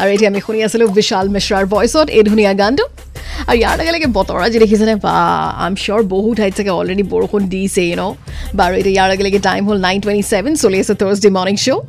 আৰু এতিয়া আমি শুনি আছিলো বিশাল মিশ্ৰাৰ ভইচত এই ধুনীয়া গানটো আৰু ইয়াৰ লগে লগে বতৰ আজি দেখিছেনে বা আই এম চিয়'ৰ বহু ঠাইত চাগে অলৰেডি বৰষুণ দিছে ন বাৰু এতিয়া ইয়াৰ লগে লগে টাইম হ'ল নাইন টুৱেণ্টি ছেভেন চলি আছে থাৰ্ছডে মৰ্ণিং শ্ব'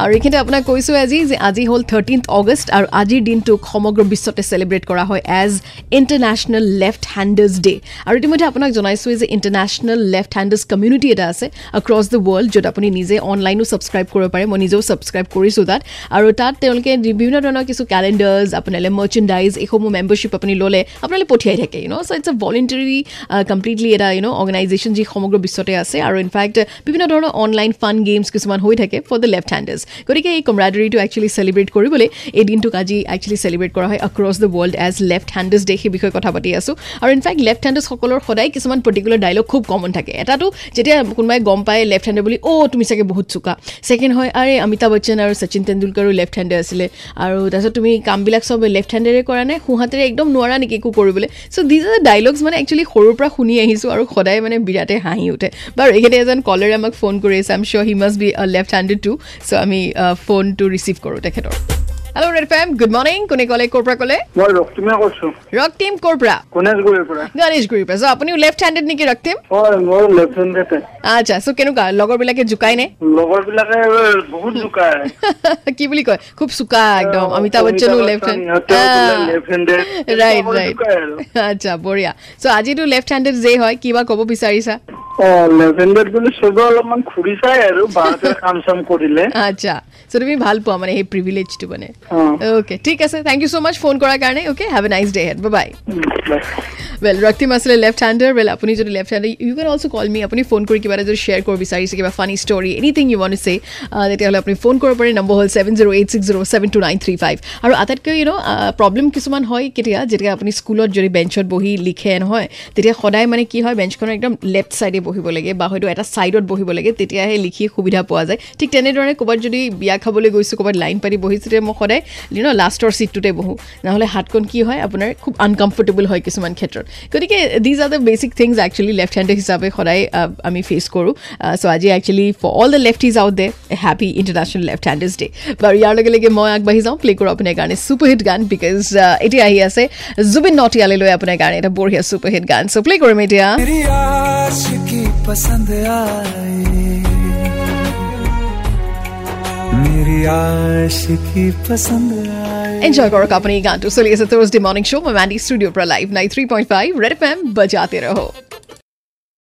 আৰু এইখিনিতে আপোনাক কৈছোঁ আজি যে আজি হ'ল থাৰ্টিন্থ অগষ্ট আৰু আজিৰ দিনটোক সমগ্ৰ বিশ্বতে চেলিব্ৰেট কৰা হয় as international left handers day আৰু ইতিমধ্যে আপোনাক জনাইছোঁৱেই যে ইণ্টাৰনেশ্যনেল লেফ্ট হেণ্ডাৰ্ছ কমিউনিটি এটা আছে এক্ৰছ দ্য ৱৰ্ল্ড য'ত আপুনি নিজে অনলাইনো ছাবস্ক্ৰাইব কৰিব পাৰে। মই নিজেও ছাবস্ক্ৰাইব কৰিছোঁ তাত। আৰু তাত তেওঁলোকে বিভিন্ন ধৰণৰ কিছু কেলেণ্ডাৰ্ছ আপোনালে মাৰ্চেণ্ডাইজ এইসমূহ মেম্বাৰশ্বিপ আপুনি ল'লে আপোনালোকে পঠিয়াই থাকে you know' so' it's a voluntary completely এটা ইউ ন' অৰ্গেনাইজেশ্যন যি সমগ্ৰ বিশ্বতে আছে আৰু ইনফেক্ট বিভিন্ন ধৰণৰ অনলাইন ফান গেমছ কিছুমান হৈ থাকে ফৰ দ্য লেফ্ট হেণ্ডাৰ্ছ গতিকে এই কমৰাডাৰীটো একচুৱেলি চেলিব্ৰেট কৰিবলৈ এই দিনটোক আজি একচুৱেলি চেলিব্ৰেট কৰা হয় across the world as left handers day সেই বিষয়ে কথা পাতি আছোঁ। আৰু ইনফেক্ট লেফ্ট হেণ্ডাৰ্ছসকলৰ সদায় কিছুমান পাৰ্টিকুলাৰ ডাইলগ খুব কমন থাকে। এটাটো যেতিয়া কোনোবাই গম পায় লেফ্ট হেণ্ডাৰ বুলি অ' তুমি চাগে বহুত চোকা। ছেকেণ্ড হয় আৰে অমিতাভ বচ্চন আৰু শচীন তেণ্ডুলকাৰো লেফ্ট হেণ্ডাৰ আছিলে। আৰু তাৰপিছত তুমি কামবিলাক চব লেফ্ট হেণ্ডেৰে কৰা নে? সোঁহাতেৰে একদম নোৱাৰা নেকি? একো কৰিবলৈ। চ' দিজ আৰ ডাইলগছ মানে একচুৱেলি সৰুৰ পৰা শুনি আহিছোঁ আৰু সদায় মানে বিৰাটেই হাঁহি উঠে। বাৰু এইখিনি এজন কলাৰে আমাক ফোন কৰি আছে। I'm sure he must be left handed too so' আমি ফোনটো ৰিচিভ কৰোঁ তেখেতৰ। Hello' Red FM good morning কোনে ক'লে ক'ৰ পৰা ক'লে মই ৰক্তিমে কৈছো। ৰক টিম ক'ৰ পৰা? গণেশগুৰিৰ পৰা গণেশগুৰিৰ পৰা। চ' আপুনিও লেফ্ট হেণ্ডেড নেকি ৰক টিম হয় মোৰ লেফ্ট হেণ্ডেডে আচ্ছা চ' কেনেকুৱা? লগৰবিলাকে জোকাই নে? লগৰ বহুত জোকায়। কি বুলি কয়? খুব চোকা একদম। অমিতাভ বচ্চনো লেফ্ট হেণ্ড ৰাইট ৰাইট আচ্ছা বঢ়িয়া। চ' আজিতো লেফ্ট হেণ্ডেড যে হয় কিবা ক'ব বিচাৰিছা? অ লেফ্ট হেণ্ডেড বুলি চবে অলপমান ঘূৰি চাই আৰু বাহঁতে কাম চাম কৰিলে আচ্ছা চ' তুমি ভাল পোৱা মানে সেই প্ৰিভিলেজটো মানে। অ। অ'কে ঠিক আছে thank you so much phone কৰাৰ কাৰণে okay have a nice day head bye. Well Raktim আছিলে লেফ্ট হেণ্ডাৰ ৱেল আপুনি যদি left hander you can also' call me আপুনি ফোন কৰি কিবা এটা যদি শ্বেয়াৰ কৰিব বিচাৰিছে কিবা ফানী ষ্টৰি এনিথিং ইউ ৱান চে তেতিয়াহ'লে আপুনি ফোন কৰিব পাৰে নম্বৰ হ'ল seven zero' eight six zero' seven two nine three five আৰু আটাইতকৈ ইউ ন' প্ৰব্লেম কিছুমান হয় কেতিয়া যেতিয়া আপুনি স্কুলত যদি বেঞ্চত বহি লিখে নহয় তেতিয়া সদায় মানে কি হয় বেঞ্চখনৰ একদম লেফ্ট ছাইডে বহিব লাগে বা হয়তো এটা ছাইডত বহিব লাগে তেতিয়াহে লিখি সুবিধা পোৱা যায় ঠিক তেনেদৰে ক'ৰবাত যদি বিয়া খাবলৈ গৈছোঁ ক'ৰবাত লাইন পাতি বহিছোঁ তেতিয়া মই সদায় ইউ ন' লাষ্টৰ ছিটটোতে বহোঁ নহ'লে হাতখন কি হয় আপোনাৰ খুব আনকমফৰ্টেবল হয় কিছুমান ক্ষেত্ৰত গতিকে these are the basic things actually left hander হিচাপে সদায় আহ, আমি ফেচ কৰোঁ চ' আজি actually for all the lefties out there happy international left handers day বাৰু ইয়াৰ লগে লগে মই আগবাঢ়ি যাওঁ প্লে কৰোঁ আপোনাৰ কাৰণে ছুপাৰ হিট গান বিকজ এতিয়া আহি আছে জুবিন নটিয়ালে লৈ আপোনাৰ কাৰণে এটা বঢ়িয়া ছুপাৰ হিট গান চ' প্লে কৰিম এতিয়া मेरी आशिकी पसंद आई मेरी आशिकी पसंद आई এনজয় কৰক আপুনি এই গানটো চলি আছে থাৰ্ছডে মৰ্ণিং শ্ব' মই মেণ্ডি ষ্টুডিঅ'ৰ পৰা live nine three point five Red